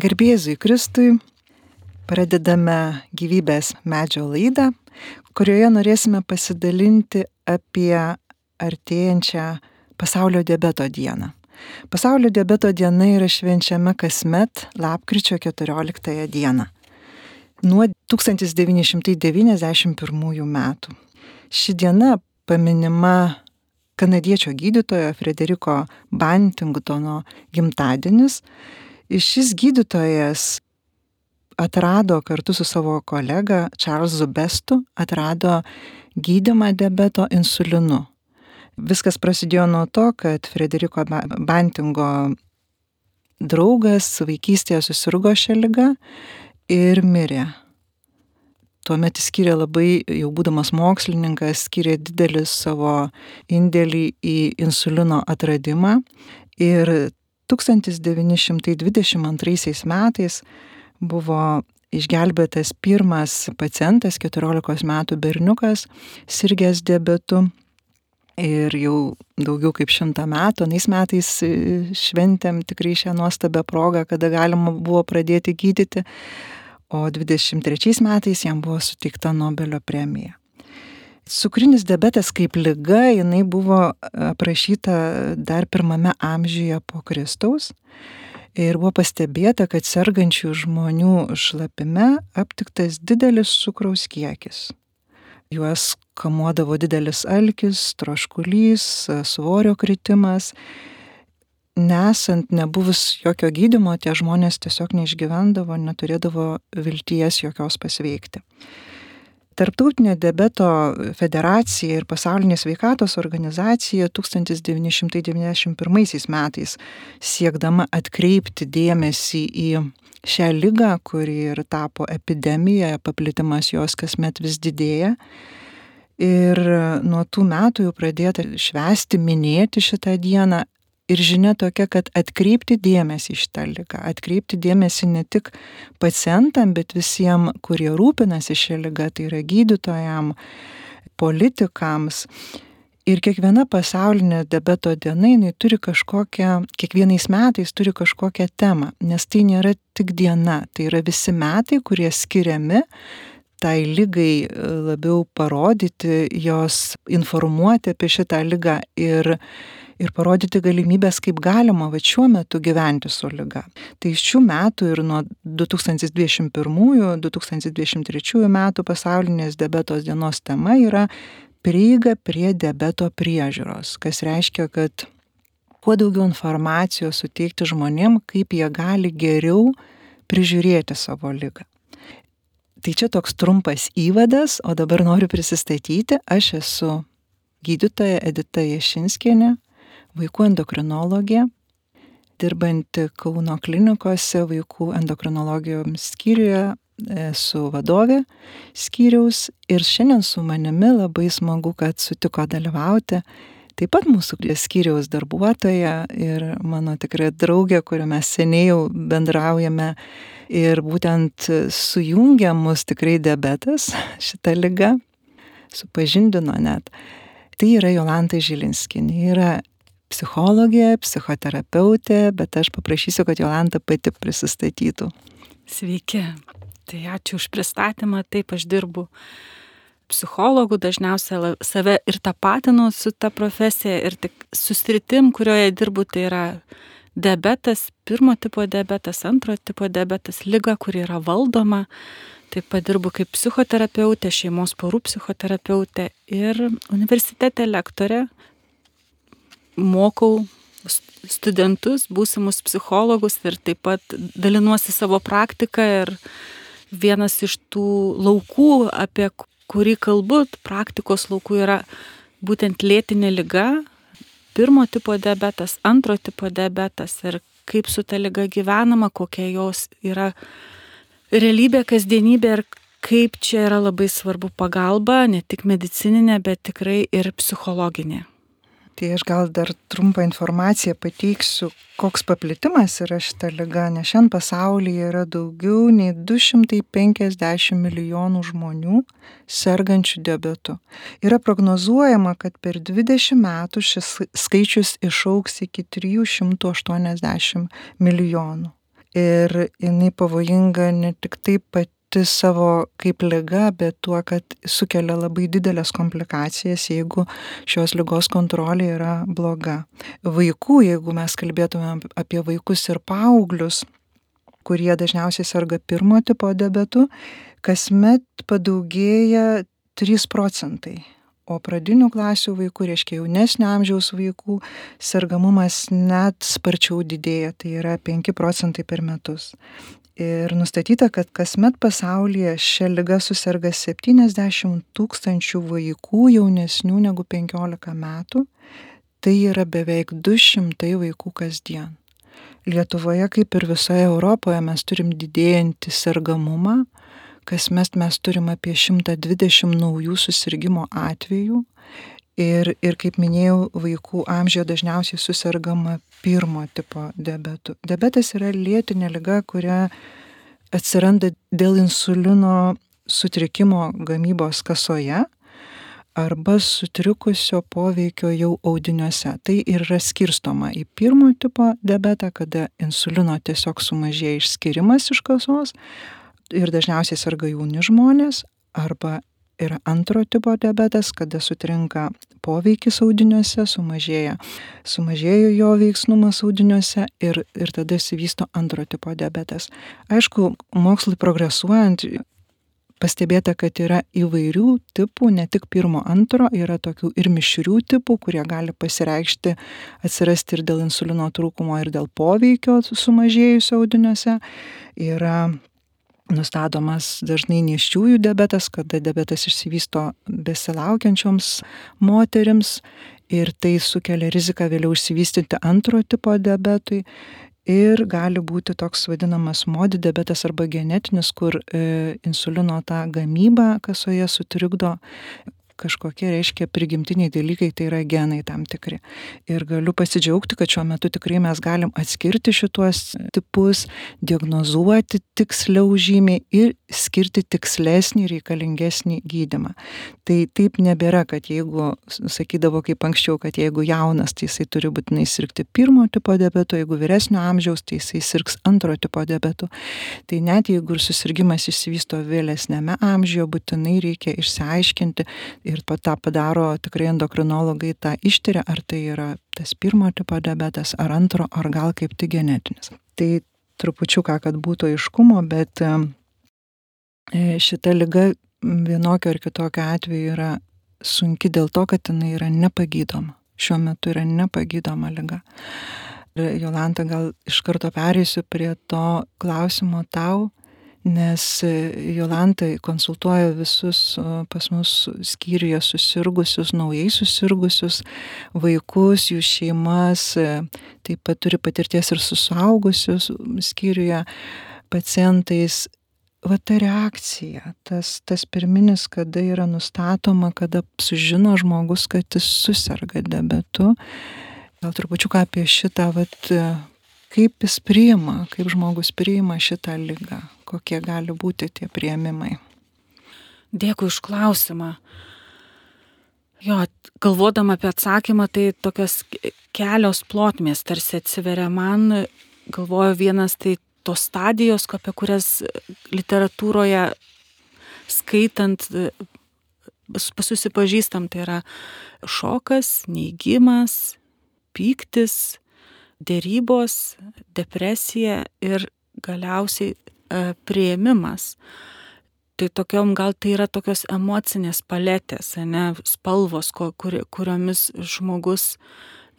Garbėzui Kristui pradedame gyvybės medžio laidą, kurioje norėsime pasidalinti apie artėjančią pasaulio diabeto dieną. Pasaulio diabeto diena yra švenčiama kasmet lapkričio 14 dieną. Nuo 1991 metų. Ši diena paminima kanadiečio gydytojo Frederiko Bantingtono gimtadienis. Šis gydytojas atrado kartu su savo kolega Čarlzu Bestu, atrado gydimą diabeto insulinu. Viskas prasidėjo nuo to, kad Frederiko Bantingo draugas vaikystėje susirgo šią lygą ir mirė. Tuomet jis skiria labai, jau būdamas mokslininkas, skiria didelį savo indėlį į insulino atradimą. Ir 1922 metais buvo išgelbėtas pirmas pacientas, 14 metų berniukas, sirgęs diabetu. Ir jau daugiau kaip šimtą metų, nais metais šventėm tikrai šią nuostabią progą, kada galima buvo pradėti gydyti o 23 metais jam buvo suteikta Nobelio premija. Cukrinis diabetas kaip lyga, jinai buvo aprašyta dar pirmame amžiuje po Kristaus ir buvo pastebėta, kad sergančių žmonių šlapime aptiktas didelis cukraus kiekis. Juos kamuodavo didelis alkis, troškulys, svorio kritimas nesant, nebuvus jokio gydimo, tie žmonės tiesiog neišgyvendavo, neturėdavo vilties jokios pasveikti. Tarptautinė debeto federacija ir pasaulinė sveikatos organizacija 1991 metais siekdama atkreipti dėmesį į šią lygą, kuri ir tapo epidemija, paplitimas jos kasmet vis didėja. Ir nuo tų metų jau pradėta švesti, minėti šitą dieną, ir žinia tokia, kad atkreipti dėmesį į šitą lygą, atkreipti dėmesį ne tik pacientam, bet visiems, kurie rūpinasi šią lygą, tai yra gydytojam, politikams. Ir kiekviena pasaulinė debeto diena, jinai turi kažkokią, kiekvienais metais turi kažkokią temą, nes tai nėra tik diena, tai yra visi metai, kurie skiriami tai lygai labiau parodyti, jos informuoti apie šitą lygą ir ir parodyti galimybės, kaip galima va šiuo metu gyventi su lyga. Tai šių metų ir nuo 2021-2023 metų pasaulinės debetos dienos tema yra prieiga prie debeto priežiūros, kas reiškia, kad kuo daugiau informacijos suteikti žmonėm, kaip jie gali geriau prižiūrėti savo lygą. Tai čia toks trumpas įvadas, o dabar noriu prisistatyti. Aš esu gydytoja Edita Ješinskienė, vaikų endokrinologė, dirbanti Kauno klinikose vaikų endokrinologijos skyriuje, esu vadovė skyriaus ir šiandien su manimi labai smagu, kad sutiko dalyvauti. Taip pat mūsų skyriaus darbuotoja ir mano tikrai draugė, kuriuo mes seniai jau bendraujame ir būtent sujungia mus tikrai diabetas, šitą lygą, supažindino net. Tai yra Jolanta Žilinskinė, yra psichologė, psichoterapeutė, bet aš paprašysiu, kad Jolanta pati prisistatytų. Sveiki. Tai ačiū už pristatymą. Taip, aš dirbu psichologų, dažniausiai save ir tapatinu su ta profesija ir tik susiritim, kurioje dirbu, tai yra diabetas, pirmo tipo diabetas, antro tipo diabetas, lyga, kuri yra valdoma. Taip pat dirbu kaip psichoterapeutė, šeimos porų psichoterapeutė ir universitete lektorė, mokau studentus, būsimus psichologus ir taip pat dalinuosi savo praktiką ir vienas iš tų laukų, apie kurį kalbu, praktikos laukų yra būtent lėtinė lyga, pirmo tipo diabetas, antro tipo diabetas ir kaip su ta lyga gyvenama, kokia jos yra realybė, kasdienybė ir kaip čia yra labai svarbu pagalba, ne tik medicininė, bet tikrai ir psichologinė. Tai aš gal dar trumpą informaciją pateiksiu, koks paplitimas yra šita lyga, nes šiandien pasaulyje yra daugiau nei 250 milijonų žmonių sergančių diabetu. Yra prognozuojama, kad per 20 metų šis skaičius išauks iki 380 milijonų. Ir jinai pavojinga ne tik taip pati savo kaip lyga, bet tuo, kad sukelia labai didelės komplikacijas, jeigu šios lygos kontrolė yra bloga. Vaikų, jeigu mes kalbėtume apie vaikus ir paauglius, kurie dažniausiai serga pirmo tipo diabetu, kasmet padaugėja 3 procentai o pradinių klasių vaikų, reiškia jaunesnio amžiaus vaikų, sergamumas net sparčiau didėja, tai yra 5 procentai per metus. Ir nustatyta, kad kasmet pasaulyje šią lygą susirga 70 tūkstančių vaikų jaunesnių negu 15 metų. Tai yra beveik 200 vaikų kasdien. Lietuvoje, kaip ir visoje Europoje, mes turim didėjantį sergamumą, kasmet mes turim apie 120 naujų susirgymo atvejų. Ir, ir kaip minėjau, vaikų amžiuje dažniausiai susirgama pirmo tipo diabetu. Diabetas yra lėtinė lyga, kuria atsiranda dėl insulino sutrikimo gamybos kasoje arba sutrikusio poveikio jau audiniuose. Tai yra skirstoma į pirmo tipo diabetą, kada insulino tiesiog sumažėja išskirimas iš kasos, ir dažniausiai serga jauni žmonės arba yra antro tipo diabetas, kada sutrinka poveikis audiniuose, sumažėja, sumažėjo jo veiksnumas audiniuose ir, ir tada įsivysto antro tipo diabetas. Aišku, mokslui progresuojant pastebėta, kad yra įvairių tipų, ne tik pirmo, antro, yra tokių ir mišrių tipų, kurie gali pasireikšti, atsirasti ir dėl insulino trūkumo, ir dėl poveikio sumažėjusio audiniuose. Yra nustatomas dažnai nėščiųjų diabetas, kada diabetas išsivysto besilaukiančioms moterims ir tai sukelia riziką vėliau išsivystyti antro tipo diabetui. Ir gali būti toks vadinamas modi diabetas arba genetinis, kur e, insulino tą gamybą kasoje sutrikdo kažkokie, reiškia, prigimtiniai dalykai, tai yra genai tam tikri. Ir galiu pasidžiaugti, kad šiuo metu tikrai mes galim atskirti šituos tipus, diagnozuoti tiksliau žymiai ir skirti tikslesnį, reikalingesnį gydimą. Tai taip nebėra, kad jeigu, sakydavo kaip anksčiau, kad jeigu jaunas, tai jisai turi būtinai sirgti pirmo tipo diabetu, jeigu vyresnio amžiaus, tai jisai sirgs antro tipo diabetu. Tai net jeigu ir susirgymas išsivysto vėlesnėme amžiuje, būtinai reikia išsiaiškinti ir tą padaro tikrai endokrinologai, tą ištiria, ar tai yra tas pirmo tipo diabetas, ar antro, ar gal kaip tik genetinis. Tai trupučiuką, kad būtų aiškumo, bet e, šita lyga vienokio ar kitokio atveju yra sunki dėl to, kad jinai yra nepagydoma. Šiuo metu yra nepagydoma lyga. Jolanta, gal iš karto perėsiu prie to klausimo tau, nes e, Jolanta konsultuoja visus pas mus skyriuje susirgusius, naujai susirgusius vaikus, jų šeimas, e, taip pat turi patirties ir su suaugusius skyriuje pacientais. Va ta reakcija, tas, tas pirminis, kada yra nustatoma, kada sužino žmogus, kad jis susirga debetu. Gal trupučiuką apie šitą, vat, kaip jis priima, kaip žmogus priima šitą lygą, kokie gali būti tie prieimimai. Dėkui už klausimą. Jo, galvodama apie atsakymą, tai tokios kelios plotmės tarsi atsiveria man, galvoju vienas tai tos stadijos, apie kurias literatūroje skaitant susipažįstam, tai yra šokas, neįgymas, pyktis, dėrybos, depresija ir galiausiai prieimimas. Tai tokiom gal tai yra tokios emocinės paletės, ne spalvos, kur, kuriomis žmogus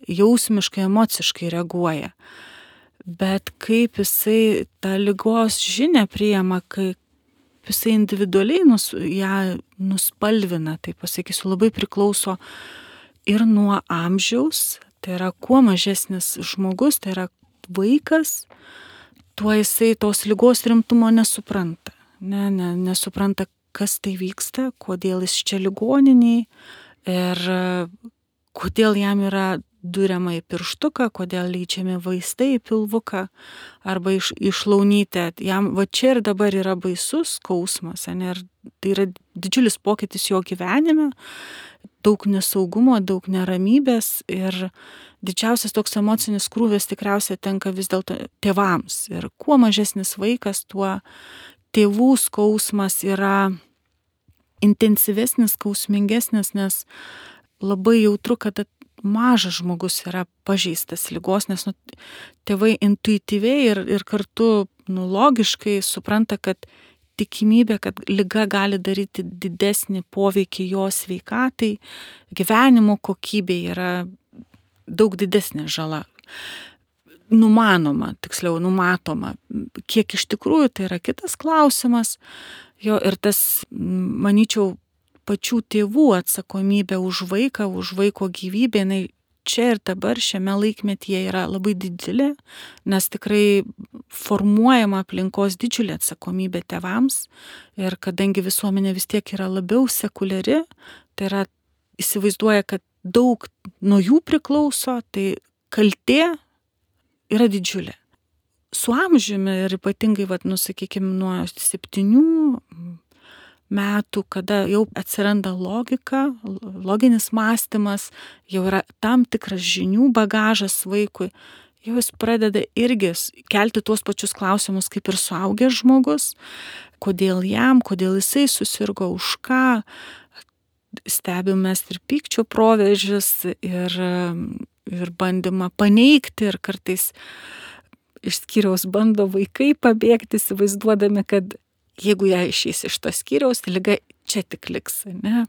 jausmiškai, emociškai reaguoja. Bet kaip jisai tą lygos žinę priema, kaip jisai individualiai nus, ją nuspalvina, tai pasakysiu, labai priklauso ir nuo amžiaus, Tai yra, kuo mažesnis žmogus, tai yra vaikas, tuo jisai tos lygos rimtumo nesupranta. Ne, ne, nesupranta, kas tai vyksta, kodėl jis čia ligoniniai ir kodėl jam yra duriama į pirštuką, kodėl leidžiami vaistai į pilvuką arba iš, išlaunytę. Jam va čia ir dabar yra baisus skausmas, ne, ir tai yra didžiulis pokytis jo gyvenime, daug nesaugumo, daug neramybės ir didžiausias toks emocinis krūvis tikriausiai tenka vis dėlto tėvams. Ir kuo mažesnis vaikas, tuo tėvų skausmas yra intensyvesnis, skausmingesnis, nes labai jautru, kada mažas žmogus yra pažeistas lygos, nes nu, tėvai intuityviai ir, ir kartu nu, logiškai supranta, kad tikimybė, kad lyga gali daryti didesnį poveikį jo sveikatai, gyvenimo kokybei yra daug didesnė žala. Numanoma, tiksliau, numatoma. Kiek iš tikrųjų tai yra kitas klausimas. Jo ir tas, manyčiau, pačių tėvų atsakomybė už vaiką, už vaiko gyvybę, jinai čia ir dabar šiame laikmetyje yra labai didelė, nes tikrai formuojama aplinkos didžiulė atsakomybė tėvams ir kadangi visuomenė vis tiek yra labiau sekuliari, tai yra įsivaizduoja, kad daug nuo jų priklauso, tai kaltė yra didžiulė. Su amžiumi ir ypatingai, vat, nusakykime, nuo septynių metų, kada jau atsiranda logika, loginis mąstymas, jau yra tam tikras žinių bagažas vaikui, jau jis pradeda irgi kelti tuos pačius klausimus kaip ir suaugęs žmogus, kodėl jam, kodėl jisai susirgo, už ką, stebimės ir pykčio proveržis, ir, ir bandymą paneigti, ir kartais iš skyriaus bando vaikai pabėgti, įsivaizduodami, kad jeigu ją išeis iš to skyriaus, tai lyga čia tik liks. Ne?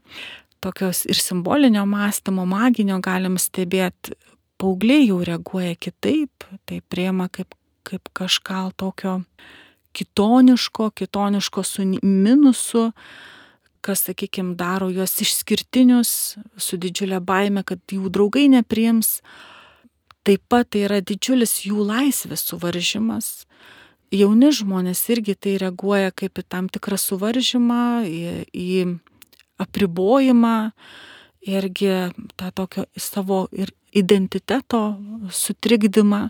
Tokios ir simbolinio mąstymo, maginio galim stebėti, paaugliai jau reaguoja kitaip, tai priema kaip, kaip kažką tokio kitoniško, kitoniško su minusu, kas, sakykime, daro juos išskirtinius, su didžiulė baime, kad jų draugai nepriims. Taip pat tai yra didžiulis jų laisvės suvaržymas jauni žmonės irgi tai reaguoja kaip į tam tikrą suvaržymą, į, į apribojimą, irgi tą tokio savo ir identiteto sutrikdymą.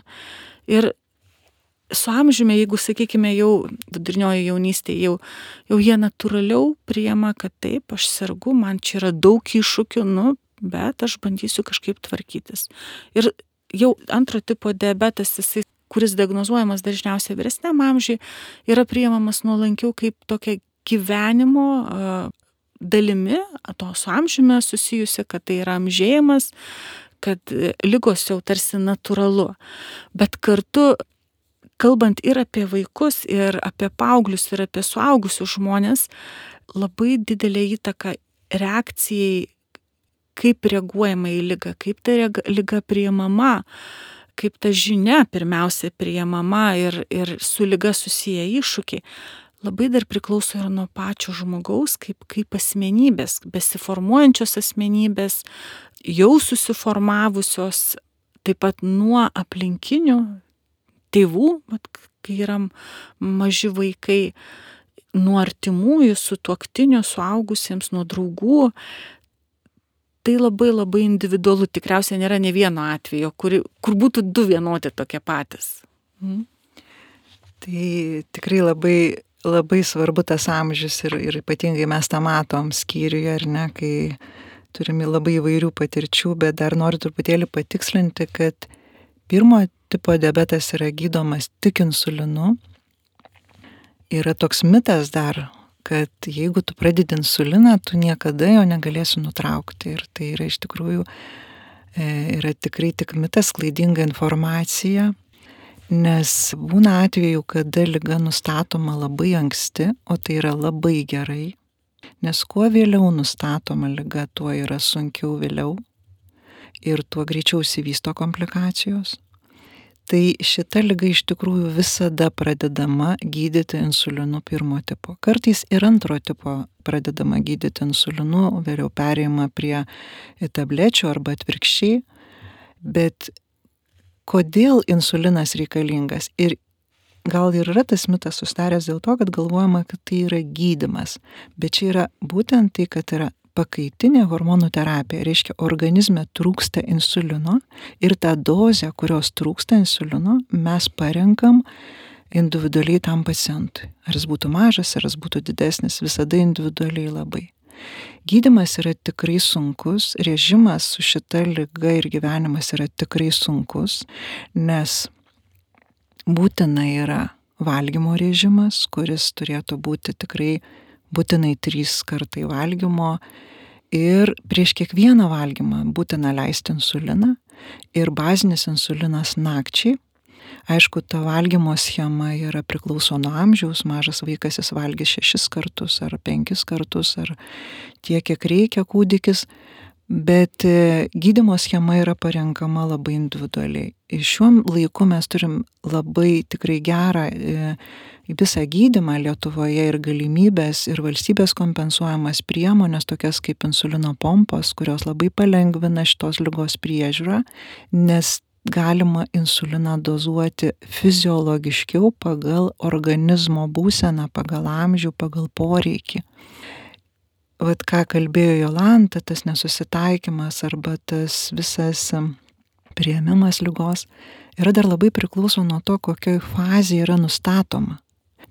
Ir su amžiumi, jeigu, sakykime, jau vidurinioji jaunystė, jau, jau jie natūraliau priema, kad taip, aš sergu, man čia yra daug iššūkių, nu, bet aš bandysiu kažkaip tvarkytis. Ir jau antro tipo diabetas, jisai kuris diagnozuojamas dažniausiai vyresniam amžiui, yra priimamas nuolankiau kaip tokia gyvenimo dalimi, to su amžiumi susijusi, kad tai yra amžėjimas, kad lygos jau tarsi natūralu. Bet kartu, kalbant ir apie vaikus, ir apie paauglius, ir apie suaugusius žmonės, labai didelė įtaka reakcijai, kaip reaguojama į lygą, kaip ta lyga priimama kaip ta žinia pirmiausia priemama ir, ir su lyga susiję iššūkiai, labai dar priklauso ir nuo pačio žmogaus, kaip, kaip asmenybės, besiformuojančios asmenybės, jau susiformavusios, taip pat nuo aplinkinių tėvų, kai yra maži vaikai, nuo artimųjų, su tuoktiniu, suaugusiems, nuo draugų, tai labai labai individualu, tikriausiai nėra ne vieno atvejo, kur, kur būtų du vienodi tokie patys. Mhm. Tai tikrai labai, labai svarbu tas amžius ir, ir ypatingai mes tą matom skyriuje, ar ne, kai turime labai įvairių patirčių, bet dar noriu truputėlį patikslinti, kad pirmo tipo diabetas yra gydomas tik insulinu. Yra toks mitas dar, kad jeigu tu pradedi insuliną, tu niekada jo negalėsi nutraukti. Ir tai yra iš tikrųjų, e, yra tikrai tik mitas, klaidinga informacija, nes būna atveju, kada lyga nustatoma labai anksti, o tai yra labai gerai, nes kuo vėliau nustatoma lyga, tuo yra sunkiau vėliau ir tuo greičiau įsivysto komplikacijos tai šita liga iš tikrųjų visada pradedama gydyti insulinu pirmo tipo. Kartais ir antro tipo pradedama gydyti insulinu, vėliau perėjama prie tablečių arba atvirkščiai. Bet kodėl insulinas reikalingas? Ir gal ir yra tas mitas sustaręs dėl to, kad galvojama, kad tai yra gydimas. Bet čia yra būtent tai, kad yra pakaitinė hormonų terapija. Reiškia, organizme trūksta insulino ir tą dozę, kurios trūksta insulino, mes parenkam individualiai tam pacientui. Ar jis būtų mažas, ar jis būtų didesnis, visada individualiai labai. Gydimas yra tikrai sunkus, režimas su šita lyga ir gyvenimas yra tikrai sunkus, nes būtina yra valgymo režimas, kuris turėtų būti tikrai būtinai trys kartai valgymo ir prieš kiekvieną valgymą būtina leisti insuliną ir bazinis insulinas nakčiai. Aišku, ta valgymo schema yra priklauso nuo amžiaus, mažas vaikas jis valgys šešis kartus ar penkis kartus ar tiek, kiek reikia kūdikis, bet e, gydymo schema yra parenkama labai individualiai. Ir šiuo laiku mes turim labai tikrai gerą e, visą gydymą Lietuvoje ir galimybės ir valstybės kompensuojamas priemonės, tokias kaip insulino pompos, kurios labai palengvina šitos lygos priežiūrą, nes galima insuliną dozuoti fiziologiškiau pagal organizmo būseną, pagal amžių, pagal poreikį. Vat ką kalbėjo Jolanta, tas nesusitaikymas arba tas visas prieimimas lygos yra dar labai priklauso nuo to, kokioj fazėje yra nustatoma.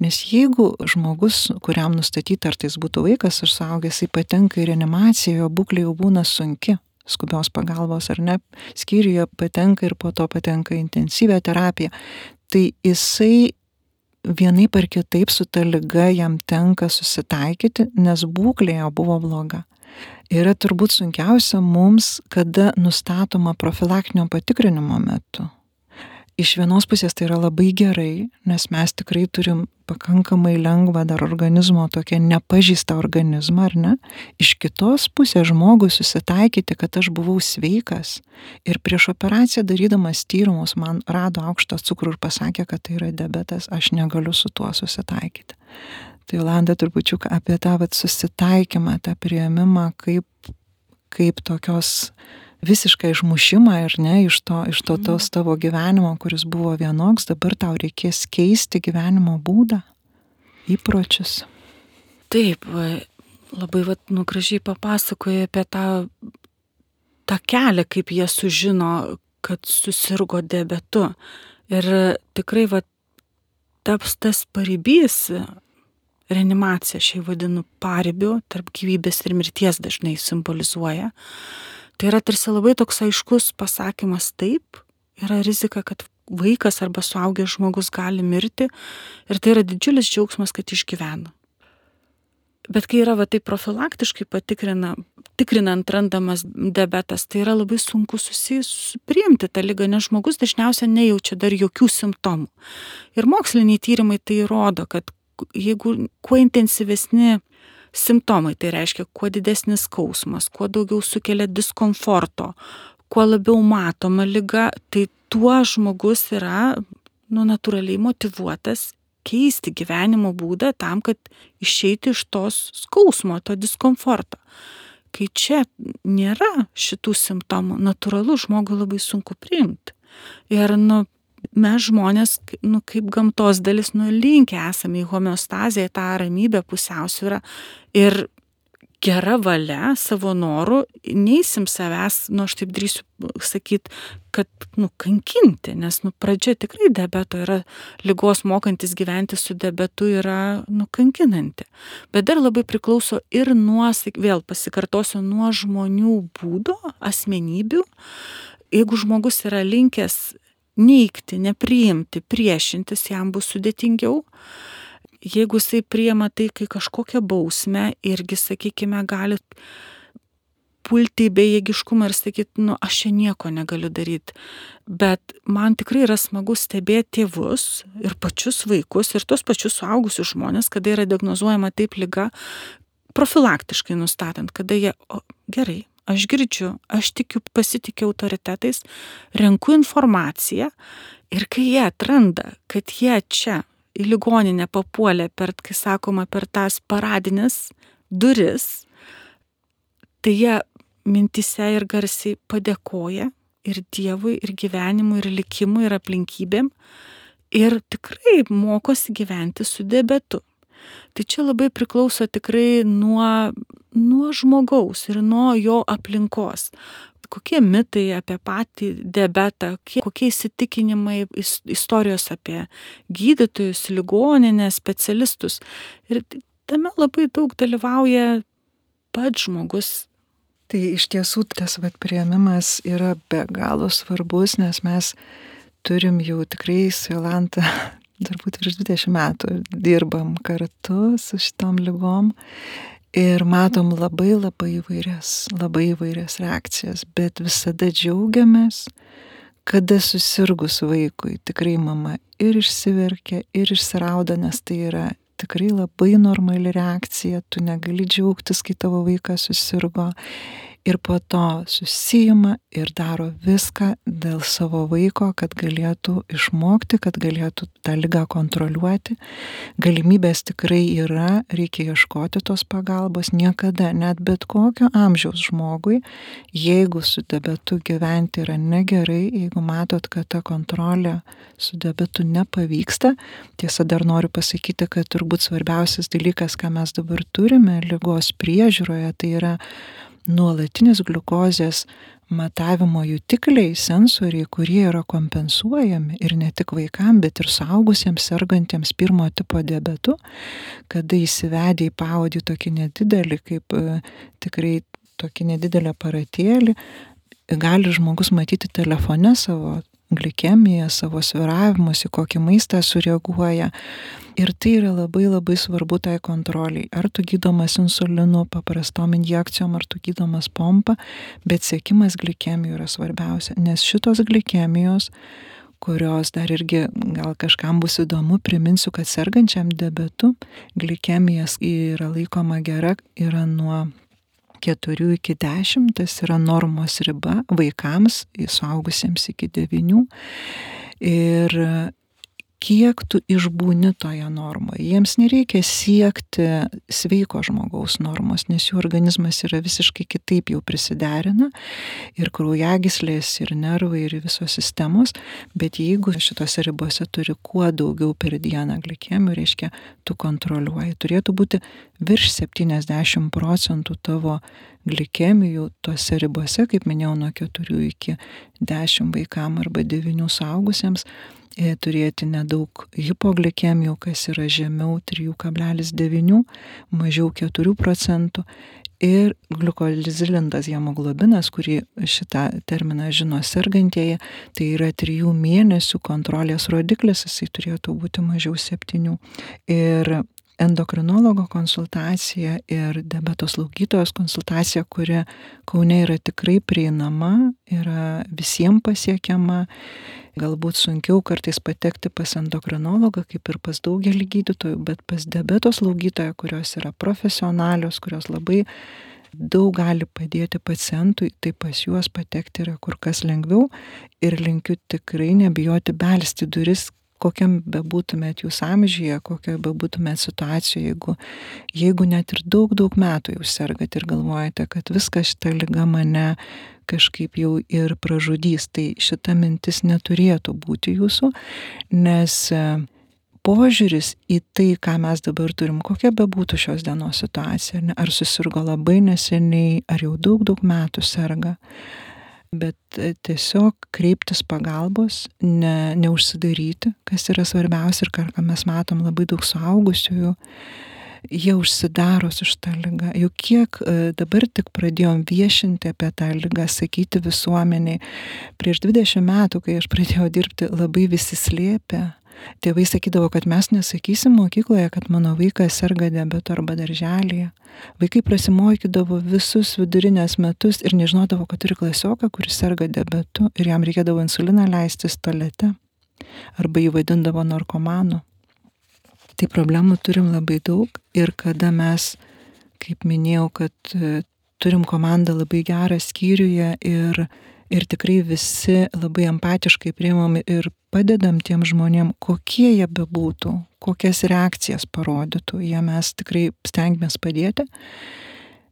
Nes jeigu žmogus, kuriam nustatyta, ar tai būtų vaikas ar suaugęs, jis patenka į reanimaciją, jo būklė jau būna sunki, skubios pagalbos ar ne, skyriuje patenka ir po to patenka intensyvę terapiją, tai jisai vienai par kitaip su ta lyga jam tenka susitaikyti, nes būklė jo buvo bloga. Yra turbūt sunkiausia mums, kada nustatoma profilaktinio patikrinimo metu iš vienos pusės tai yra labai gerai, nes mes tikrai turim pakankamai lengvą dar organizmo tokią nepažįstą organizmą, ar ne? Iš kitos pusės žmogui susitaikyti, kad aš buvau sveikas ir prieš operaciją darydamas tyrimus man rado aukštą cukrų ir pasakė, kad tai yra diabetas, aš negaliu su tuo susitaikyti. Tai Landa turbūt apie tą vat, susitaikymą, tą prieimimą kaip, kaip tokios visišką išmušimą ir ne iš to, iš to tos tavo gyvenimo, kuris buvo vienoks, dabar tau reikės keisti gyvenimo būdą, įpročius. Taip, labai vat, nugražiai papasakoja apie tą, tą kelią, kaip jie sužino, kad susirgo diabetu. Ir tikrai vat, taps tas paribys, reanimacija, aš jį vadinu paribiu, tarp gyvybės ir mirties dažnai simbolizuoja Tai yra tarsi labai toks aiškus pasakymas taip, yra rizika, kad vaikas arba suaugęs žmogus gali mirti ir tai yra didžiulis džiaugsmas, kad išgyvena. Bet kai yra va taip profilaktiškai patikrina, tikrinant randamas diabetas, tai yra labai sunku susipriimti tą lygą, nes žmogus dažniausiai nejaučia dar jokių simptomų. Ir moksliniai tyrimai tai rodo, kad jeigu kuo intensyvesni simptomai tai reiškia kuo didesnis skausmas kuo daugiau sukelia diskomforto kuo labiau matoma liga tai tuo žmogus yra nu natūraliai motyvuotas keisti gyvenimo būdą tam, kad išeiti iš tos skausmo, to diskomforto. Kai čia nėra šitų simptomų, natūralu žmogui labai sunku priimti. Ir, nu, mes žmonės, nu, kaip gamtos dalis, nu, linkę esame į homeostazę, tą ramybę, pusiausvyrą ir gera valia, savo norų, neįsim savęs, nu, aš taip drįsiu sakyti, kad, nu, kankinti, nes, nu, pradžia tikrai debeto yra, lygos mokantis gyventi su debetu yra, nu, kankinanti. Bet dar labai priklauso ir nuo, vėl pasikartosiu, nuo žmonių būdo, asmenybių. Jeigu žmogus yra linkęs neikti, nepriimti, priešintis, jam bus sudėtingiau. Jeigu jisai priema tai, kai kažkokią bausmę irgi, sakykime, gali pulti į bejėgiškumą ir sakyti, nu, aš čia nieko negaliu daryti. Bet man tikrai yra smagu stebėti tėvus ir pačius vaikus ir tos pačius suaugusius žmonės, kada yra diagnozuojama taip lyga, profilaktiškai nustatant, kada jie, o, gerai, aš girdžiu, aš tikiu, pasitikiu autoritetais, renku informaciją ir kai jie atranda, kad jie čia į ligoninę papuolė per, kai sakoma, per tas paradinės duris, tai jie mintise ir garsiai padėkoja ir Dievui, ir gyvenimui, ir likimui, ir aplinkybėm. Ir tikrai mokosi gyventi su diabetu. Tai čia labai priklauso tikrai nuo, nuo žmogaus ir nuo jo aplinkos kokie mitai apie patį diabetą, kokie įsitikinimai, istorijos apie gydytojus, ligoninės, specialistus. Ir tame labai daug dalyvauja pats žmogus. Tai iš tiesų tas vat prieimimas yra be galo svarbus, nes mes turim jau tikrai su Jolanta turbūt virš 20 metų dirbam kartu su šitom lygom ir matom labai labai įvairias, labai įvairias reakcijas, bet visada džiaugiamės, kada susirgus vaikui tikrai mama ir išsiverkia, ir išsirauda, nes tai yra tikrai labai normali reakcija, tu negali džiaugtis, kai tavo vaikas susirgo ir po to susijima ir daro viską dėl savo vaiko, kad galėtų išmokti, kad galėtų tą lygą kontroliuoti. Galimybės tikrai yra, reikia ieškoti tos pagalbos niekada, net bet kokio amžiaus žmogui, jeigu su debetu gyventi yra negerai, jeigu matot, kad ta kontrolė su debetu nepavyksta, tiesa dar noriu pasakyti, kad turbūt svarbiausias dalykas, ką mes dabar turime lygos priežiūroje, tai yra nuolatinis gliukozės matavimo jutikliai, sensoriai, kurie yra kompensuojami ir ne tik vaikams, bet ir suaugusiems sergantiems pirmo tipo diabetu, kada įsivedė į paudį tokį nedidelį, kaip e, tikrai tokį nedidelį aparatėlį, gali žmogus matyti telefone savo glikemiją, savo sviravimus, į kokį maistą sureaguoja. Ir tai yra labai labai svarbu tai kontroliai. Ar tu gydomas insulinu, paprastom injekcijom, ar tu gydomas pompa, bet sėkimas glikemijų yra svarbiausia, nes šitos glikemijos kurios dar irgi gal kažkam bus įdomu, priminsiu, kad sergančiam diabetu glikemijas yra laikoma gera, yra nuo keturių iki dešimt, tas yra normos riba vaikams, suaugusiems iki devynių. Ir kiek tu išbūni toje normoje. Jiems nereikia siekti sveiko žmogaus normos, nes jų organizmas yra visiškai kitaip jau prisiderina ir kraujagyslės, ir nervai, ir visos sistemos, bet jeigu šitose ribose turi kuo daugiau per dieną glikemių, reiškia, tu kontroliuoji. Turėtų būti virš 70 procentų tavo glikemijų tose ribose, kaip minėjau, nuo 4 iki 10 vaikam arba 9 suaugusiems turėti nedaug hipoglikemijų, kas yra žemiau 3,9, mažiau 4 procentų ir gliukolizilintas hemoglobinas, kurį šitą terminą žino sergantieji, tai yra 3 mėnesių kontrolės rodiklis, jisai turėtų būti mažiau 7. Ir endokrinologo konsultacija ir diabeto slaugytojos konsultacija, kuri Kaune yra tikrai prieinama, yra visiems pasiekiama. Galbūt sunkiau kartais patekti pas endokrinologą, kaip ir pas daugelį gydytojų, bet pas diabeto slaugytoją, kurios yra profesionalios, kurios labai daug gali padėti pacientui, tai pas juos patekti yra kur kas lengviau ir linkiu tikrai nebijoti belsti duris, kokiam bebūtumėt jūs amžyje, kokia bebūtumėt situacijoje, jeigu, jeigu net ir daug, daug metų jūs sergat ir galvojate, kad viskas šita lyga mane kažkaip jau ir pražudys. Tai šita mintis neturėtų būti jūsų, nes e, požiūris į tai, ką mes dabar turim, kokia bebūtų šios dienos situacija, ar susirgo labai neseniai, ar jau daug, daug metų serga, bet e, tiesiog kreiptis pagalbos, ne, neužsidaryti, kas yra svarbiausia ir ką mes matom labai daug suaugusiųjų jie užsidaro su šitą ligą. Juk kiek e, dabar tik pradėjom viešinti apie tą ligą, sakyti visuomeniai. Prieš 20 metų, kai aš pradėjau dirbti, labai visi slėpė. Tėvai sakydavo, kad mes nesakysim mokykloje, kad mano vaikas serga diabetu arba darželėje. Vaikai prasimokydavo visus vidurinės metus ir nežinodavo, kad turi klasioką, kuris serga diabetu ir jam reikėdavo insuliną leisti stolete. Arba jį vadindavo narkomanu. Tai problemų turim labai daug ir kada mes, kaip minėjau, kad e, turim komandą labai gerą skyriuje ir, ir tikrai visi labai empatiškai priimam ir padedam tiem žmonėm, kokie jie bebūtų, kokias reakcijas parodytų, jie mes tikrai stengiamės padėti.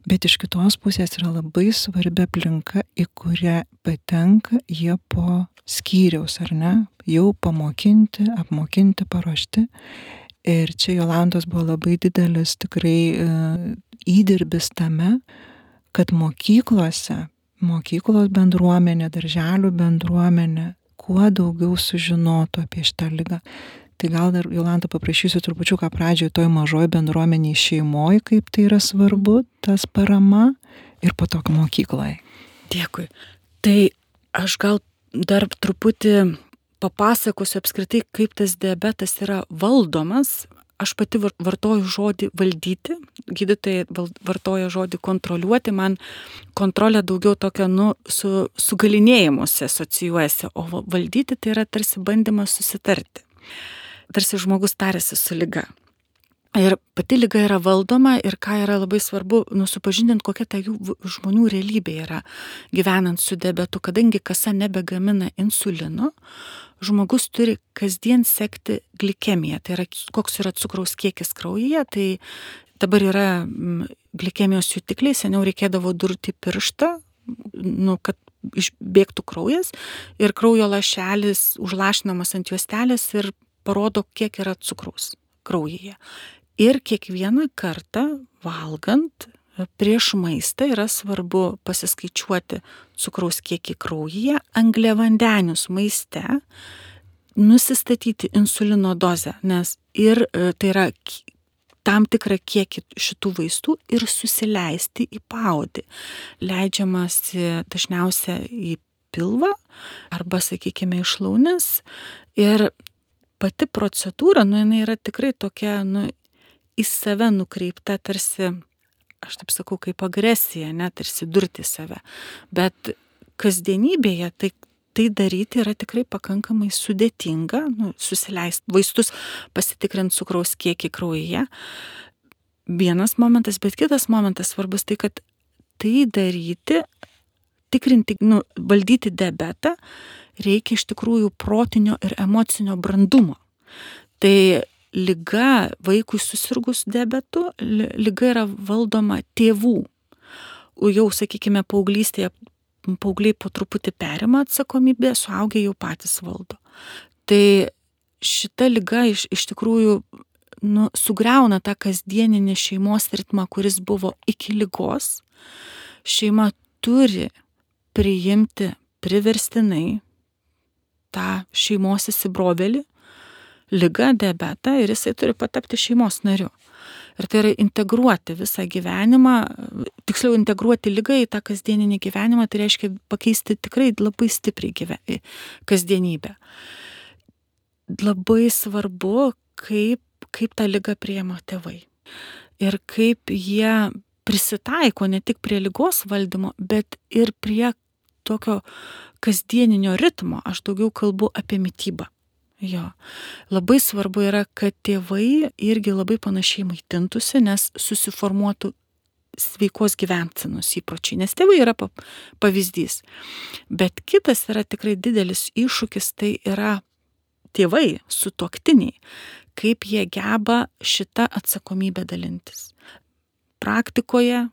Bet iš kitos pusės yra labai svarbi aplinka, į kurią patenka jie po skyriaus, ar ne, jau pamokinti, apmokinti, paruošti Ir čia Jolantos buvo labai didelis tikrai e, įdirbis tame, kad mokyklose, mokyklos bendruomenė, darželių bendruomenė kuo daugiau sužinotų apie šitą lygą. Tai gal dar, Jolanta, paprašysiu trupučiuką pradžioje toj mažoj bendruomeniai šeimoje, kaip tai yra svarbu, tas parama ir po to mokykloje. Dėkui. Tai aš gal dar truputį papasakosiu apskritai, kaip tas diabetas yra valdomas. Aš pati vartoju žodį valdyti, gydytojai vartoja žodį kontroliuoti, man kontrolė daugiau tokia, nu, su, su galinėjimuose asocijuojasi, o valdyti tai yra tarsi bandymas susitarti. Tarsi žmogus tarėsi su lyga. Ir pati lyga yra valdoma ir ką yra labai svarbu, nusupažindint, kokia ta jų žmonių realybė yra gyvenant su diabetu, kadangi kasa nebegamina insulino, žmogus turi kasdien sekti glikemiją, tai yra koks yra cukraus kiekis kraujyje, tai dabar yra glikemijos jutikliai, seniau reikėdavo durti pirštą, nu, kad išbėgtų kraujas ir kraujo lašelis užlašinamas ant juostelės ir parodo, kiek yra cukraus kraujyje. Ir kiekvieną kartą valgant prieš maistą yra svarbu pasiskaičiuoti cukraus kiekį kraujyje, angliavandenius maiste, nusistatyti insulino dozę, nes ir e, tai yra tam tikrą kiekį šitų vaistų ir susileisti į paudį. Leidžiamasi dažniausia į pilvą arba, sakykime, iš launis. Ir pati procedūra, nu, jinai yra tikrai tokia, nu, į save nukreipta tarsi, aš taip sakau, kaip agresija, net tarsi durti save. Bet kasdienybėje tai, tai daryti yra tikrai pakankamai sudėtinga, nu, susileisti vaistus, pasitikrinti cukraus kiekį kraujyje. Vienas momentas, bet kitas momentas svarbus tai, kad tai daryti, tikrinti, nu, valdyti diabetą, reikia iš tikrųjų protinio ir emocinio brandumo. Tai lyga vaikui susirgus diabetu, lyga yra valdoma tėvų. Jau, sakykime, paauglystėje paaugliai po truputį perima atsakomybę, suaugę jau patys valdo. Tai šita lyga iš, iš tikrųjų nu, sugriauna tą kasdieninį šeimos ritmą, kuris buvo iki lygos. Šeima turi priimti priverstinai tą šeimos įsibrovelį, lygą, diabetą ir jisai turi patapti šeimos nariu. Ir tai yra integruoti visą gyvenimą, tiksliau integruoti lygą į tą kasdieninį gyvenimą, tai reiškia pakeisti tikrai labai stipriai gyve, kasdienybę. Labai svarbu, kaip, kaip tą lygą prieima tėvai. Ir kaip jie prisitaiko ne tik prie lygos valdymo, bet ir prie tokio kasdieninio ritmo. Aš daugiau kalbu apie mytybą. Jo. Labai svarbu yra, kad tėvai irgi labai panašiai maitintųsi, nes susiformuotų sveikos gyvensenos įpročiai, nes tėvai yra pavyzdys. Bet kitas yra tikrai didelis iššūkis, tai yra tėvai, sutoktiniai, kaip jie geba šitą atsakomybę dalintis. Praktikoje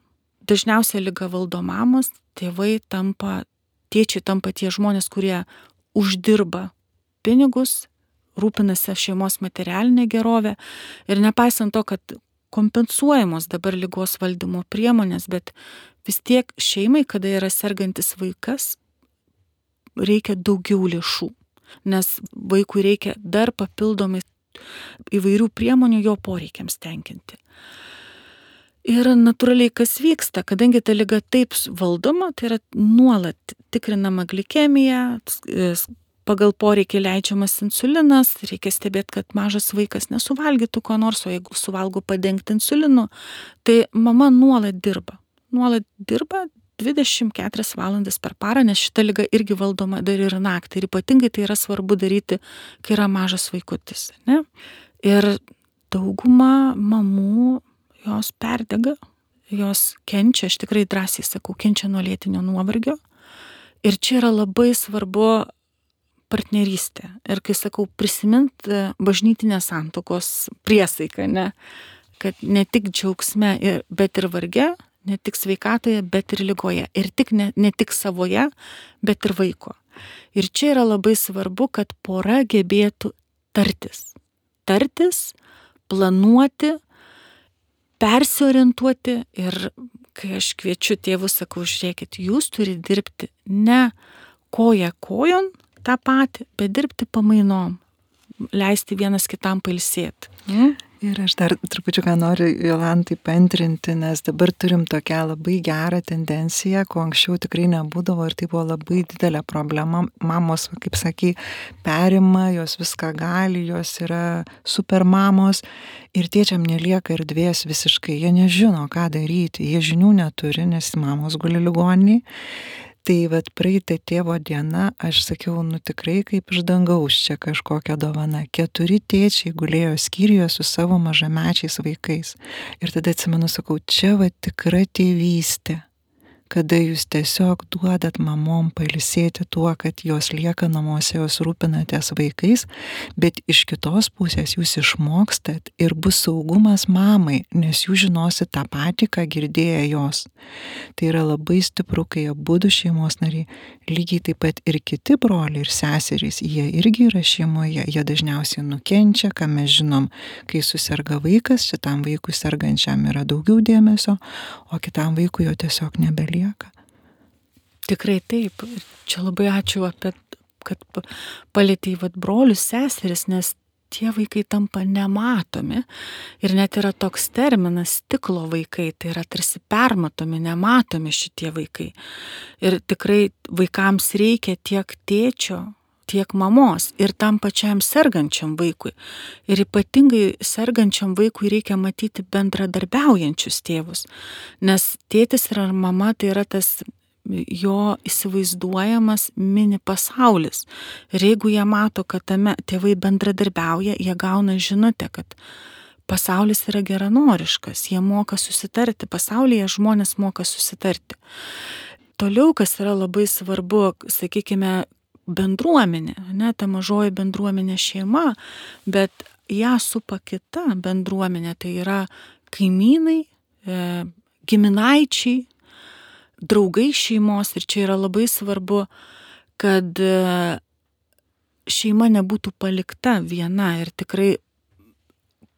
dažniausiai lyga valdo mamos, tėvai tampa, tėčiai tampa tie žmonės, kurie uždirba pinigus, rūpinasi šeimos materialinė gerovė ir nepaisant to, kad kompensuojamos dabar lygos valdymo priemonės, bet vis tiek šeimai, kada yra sergantis vaikas, reikia daugiau lėšų, nes vaikui reikia dar papildomai įvairių priemonių jo poreikiams tenkinti. Ir natūraliai kas vyksta, kadangi ta lyga taip valdoma, tai yra nuolat tikrinama glikemija, pagal poreikį leidžiamas insulinas, reikia stebėti, kad mažas vaikas nesuvalgytų ko nors, o jeigu suvalgo padengti insulinu, tai mama nuolat dirba. Nuolat dirba 24 valandas per parą, nes šita lyga irgi valdoma dar ir naktį. Ir ypatingai tai yra svarbu daryti, kai yra mažas vaikutis. Ne? Ir dauguma mamų jos perdega, jos kenčia, aš tikrai drąsiai sakau, kenčia nuo lėtinio nuovargio. Ir čia yra labai svarbu partnerystė. Ir kai sakau, prisimint e, bažnytinės santokos priesaiką, ne, kad ne tik džiaugsme, bet ir varge, ne tik sveikatoje, bet ir lygoje. Ir tik ne, ne tik savoje, bet ir vaiko. Ir čia yra labai svarbu, kad pora gebėtų tartis. Tartis, planuoti, persiorientuoti ir kai aš kviečiu tėvus, sakau, žiūrėkit, jūs turite dirbti ne koja kojon tą patį, bet dirbti pamainom, leisti vienas kitam pailsėti. Mm. Ir aš dar trupučiuką noriu Jolantai pantrinti, nes dabar turim tokią labai gerą tendenciją, ko anksčiau tikrai nebūdavo ir tai buvo labai didelė problema. Mamos, kaip sakai, perima, jos viską gali, jos yra super mamos ir tėčiam nelieka erdvės visiškai, jie nežino, ką daryti, jie žinių neturi, nes mamos guli ligoniai tai vat praeitą tėvo diena aš sakiau nu tikrai kaip iš dangaus čia kažkokia dovana. Keturi tėčiai gulėjo skyriuje su savo mažamečiais vaikais. Ir tada atsimenu sakau čia va tikra tėvystė kada jūs tiesiog duodat mamom pailsėti tuo, kad jos lieka namuose, jos rūpinatės vaikais, bet iš kitos pusės jūs išmokstat ir bus saugumas mamai, nes jūs žinosit tą patį, ką girdėjo jos. Tai yra labai stipru, kai abu du šeimos nariai, lygiai taip pat ir kiti broliai ir seserys, jie irgi yra šeimoje, jie dažniausiai nukenčia, ką mes žinom, kai susirga vaikas, šitam vaikui sergančiam yra daugiau dėmesio, o kitam vaikui jo tiesiog nebelieka lieka. Tikrai taip. Čia labai ačiū apie, kad palėtėjai vad brolius, seseris, nes tie vaikai tampa nematomi. Ir net yra toks terminas stiklo vaikai, tai yra tarsi permatomi, nematomi šitie vaikai. Ir tikrai vaikams reikia tiek tėčio, tiek mamos ir tam pačiam sergančiam vaikui. Ir ypatingai sergančiam vaikui reikia matyti bendradarbiaujančius tėvus, nes tėtis ir mama tai yra tas jo įsivaizduojamas mini pasaulis. Ir jeigu jie mato, kad tame tėvai bendradarbiauja, jie gauna žinutę, kad pasaulis yra geranoriškas, jie moka susitarti, pasaulyje žmonės moka susitarti. Toliau, kas yra labai svarbu, sakykime, bendruomenė, ne ta mažoji bendruomenė šeima, bet ją supa kita bendruomenė, tai yra kaimynai, e, giminaičiai, draugai šeimos ir čia yra labai svarbu, kad e, šeima nebūtų palikta viena ir tikrai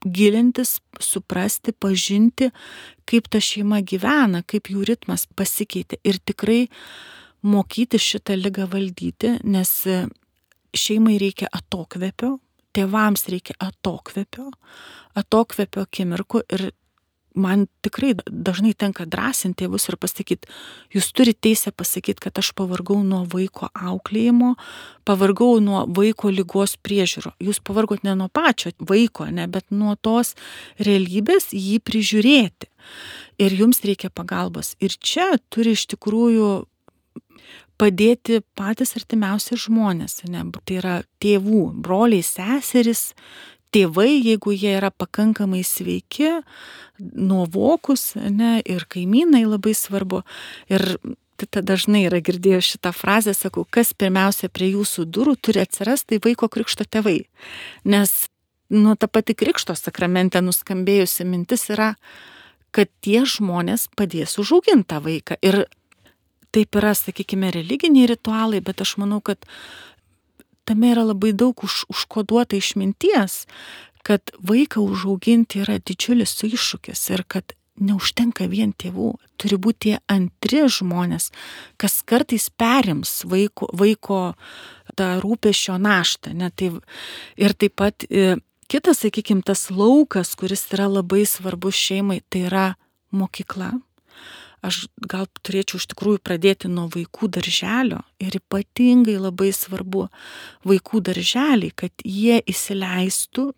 gilintis, suprasti, pažinti, kaip ta šeima gyvena, kaip jų ritmas pasikeitė. Ir tikrai mokyti šitą lygą valdyti, nes šeimai reikia atokvėpio, tėvams reikia atokvėpio, atokvėpio akimirkų ir man tikrai dažnai tenka drąsinti tėvus ir pasakyti, jūs turite teisę pasakyti, kad aš pavargau nuo vaiko auklėjimo, pavargau nuo vaiko lygos priežiūro. Jūs pavargot ne nuo pačio vaiko, ne, bet nuo tos realybės jį prižiūrėti. Ir jums reikia pagalbos. Ir čia turi iš tikrųjų padėti patys artimiausi žmonės, ne, tai yra tėvų, broliai, seseris, tėvai, jeigu jie yra pakankamai sveiki, nuovokus, ne, ir kaimynai labai svarbu. Ir tada dažnai yra girdėjęs šitą frazę, sakau, kas pirmiausia prie jūsų durų turi atsirasti, tai vaiko krikšto tėvai. Nes nuo ta pati krikšto sakramente nuskambėjusi mintis yra, kad tie žmonės padės užauginti tą vaiką. Ir taip yra, sakykime, religiniai ritualai, bet aš manau, kad tame yra labai daug už, užkoduota išminties, kad vaiką užauginti yra didžiulis iššūkis ir kad neužtenka vien tėvų, turi būti tie antri žmonės, kas kartais perims vaiko, vaiko tą rūpešio naštą. Ne, tai, ir taip pat e, kitas, sakykime, tas laukas, kuris yra labai svarbus šeimai, tai yra mokykla aš gal turėčiau iš tikrųjų pradėti nuo vaikų darželio ir ypatingai labai svarbu vaikų darželiai, kad jie įsileistų,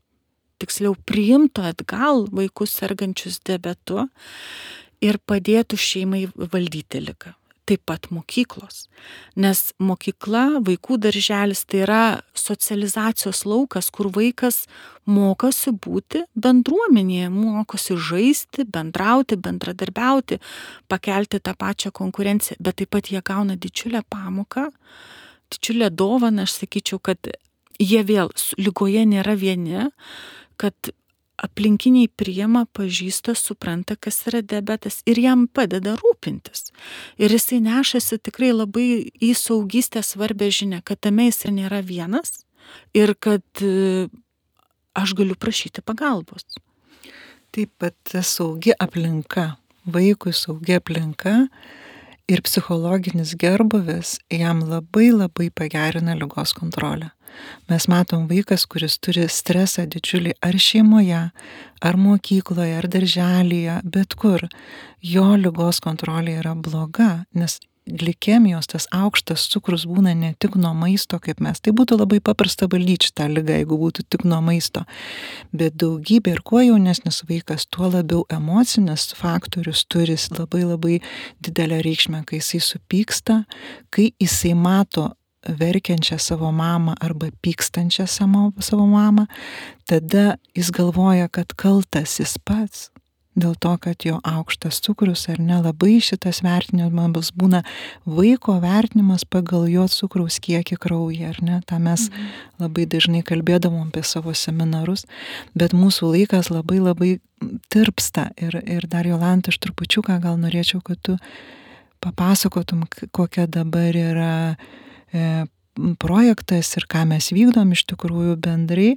tiksliau priimtų atgal vaikus sergančius diabetu ir padėtų šeimai valdyti ligą taip pat mokyklos. Nes mokykla, vaikų darželis tai yra socializacijos laukas, kur vaikas mokosi būti bendruomenėje, mokosi žaisti, bendrauti, bendradarbiauti, pakelti tą pačią konkurenciją, bet taip pat jie gauna didžiulę pamoką, didžiulę dovaną, aš sakyčiau, kad jie vėl lygoje nėra vieni, kad aplinkiniai priima, pažįsta, supranta, kas yra diabetas ir jam padeda rūpintis. Ir jisai nešasi tikrai labai į saugystę svarbę žinę, kad tame jis nėra vienas ir kad e, aš galiu prašyti pagalbos. Taip pat saugi aplinka, vaikui saugi aplinka ir psichologinis gerbuvis jam labai labai pagerina lygos kontrolę. Mes matom vaikas, kuris turi stresą didžiulį ar šeimoje, ar mokykloje, ar darželėje, bet kur, jo lygos kontrolė yra bloga, nes glikemijos, tas aukštas cukrus būna ne tik nuo maisto, kaip mes. Tai būtų labai paprasta valdyti šitą lygą, jeigu būtų tik nuo maisto. Bet daugybė ir kuo jaunesnis vaikas, tuo labiau emocinis faktorius turi labai labai didelę reikšmę, kai jisai supyksta, kai jisai mato verkiančią savo mamą arba pykstančią savo, savo mamą, tada jis galvoja, kad kaltas jis pats, dėl to, kad jo aukštas cukrus ar ne labai šitas vertinimas būna vaiko vertinimas pagal jo cukraus kiekį kraujyje, ar ne, tą mes mhm. labai dažnai kalbėdavom apie savo seminarus, bet mūsų laikas labai labai tirpsta ir, ir dar Jolanta, aš trupučiuką gal norėčiau, kad tu papasakotum, kokia dabar yra e, projektas ir ką mes vykdom iš tikrųjų bendrai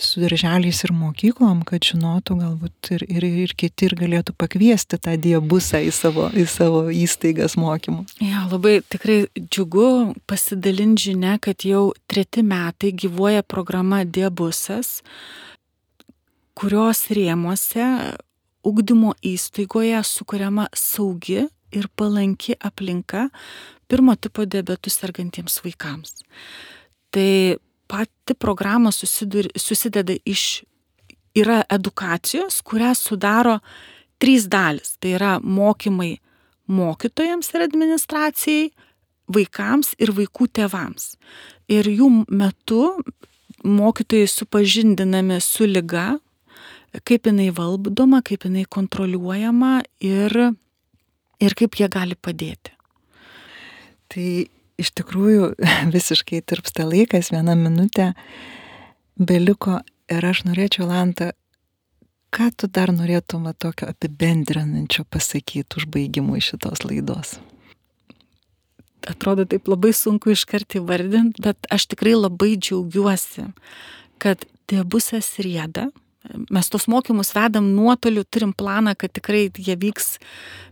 su darželiais ir mokyklom, kad žinotų galbūt ir, ir, ir kiti ir galėtų pakviesti tą diabusą į savo, į savo įstaigas mokymų. Ja, labai tikrai džiugu pasidalinti žinia, kad jau treti metai gyvuoja programa Diabusas, kurios rėmuose ugdymo įstaigoje sukuriama saugi ir palanki aplinka pirmo tipo diabetu sergantiems vaikams. Tai pati programa susidur, susideda iš, yra edukacijos, kurią sudaro trys dalis. Tai yra mokymai mokytojams ir administracijai, vaikams ir vaikų tėvams. Ir jų metu mokytojai supažindinami su lyga, kaip jinai valdoma, kaip jinai kontroliuojama ir, ir kaip jie gali padėti. Tai iš tikrųjų visiškai tirpsta laikas, viena minutė beliko ir aš norėčiau, Lanta, ką tu dar norėtum tokio apibendrinančio pasakyti užbaigimui šitos laidos? Atrodo taip labai sunku iškart įvardinti, bet aš tikrai labai džiaugiuosi, kad diabusas rieda, mes tos mokymus vedam nuotoliu, turim planą, kad tikrai jie vyks,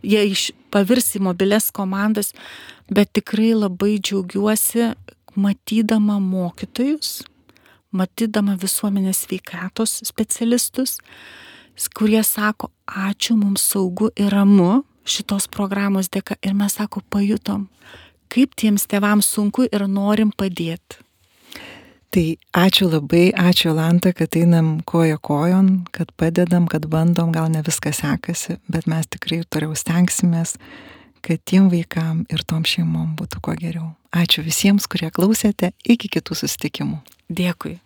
jie iš, pavirs į mobiles komandas, bet tikrai labai džiaugiuosi matydama mokytojus, matydama visuomenės veikatos specialistus, kurie sako, ačiū, mums saugu ir ramu šitos programos dėka ir mes sako, pajutom, kaip tiems tėvams sunku ir norim padėti. Tai ačiū labai, ačiū Lanta, kad einam koja kojon, kad padedam, kad bandom, gal ne viskas sekasi, bet mes tikrai toliau stengsimės, kad tiem vaikam ir tom šeimom būtų kuo geriau. Ačiū visiems, kurie klausėte, iki kitų susitikimų. Dėkui.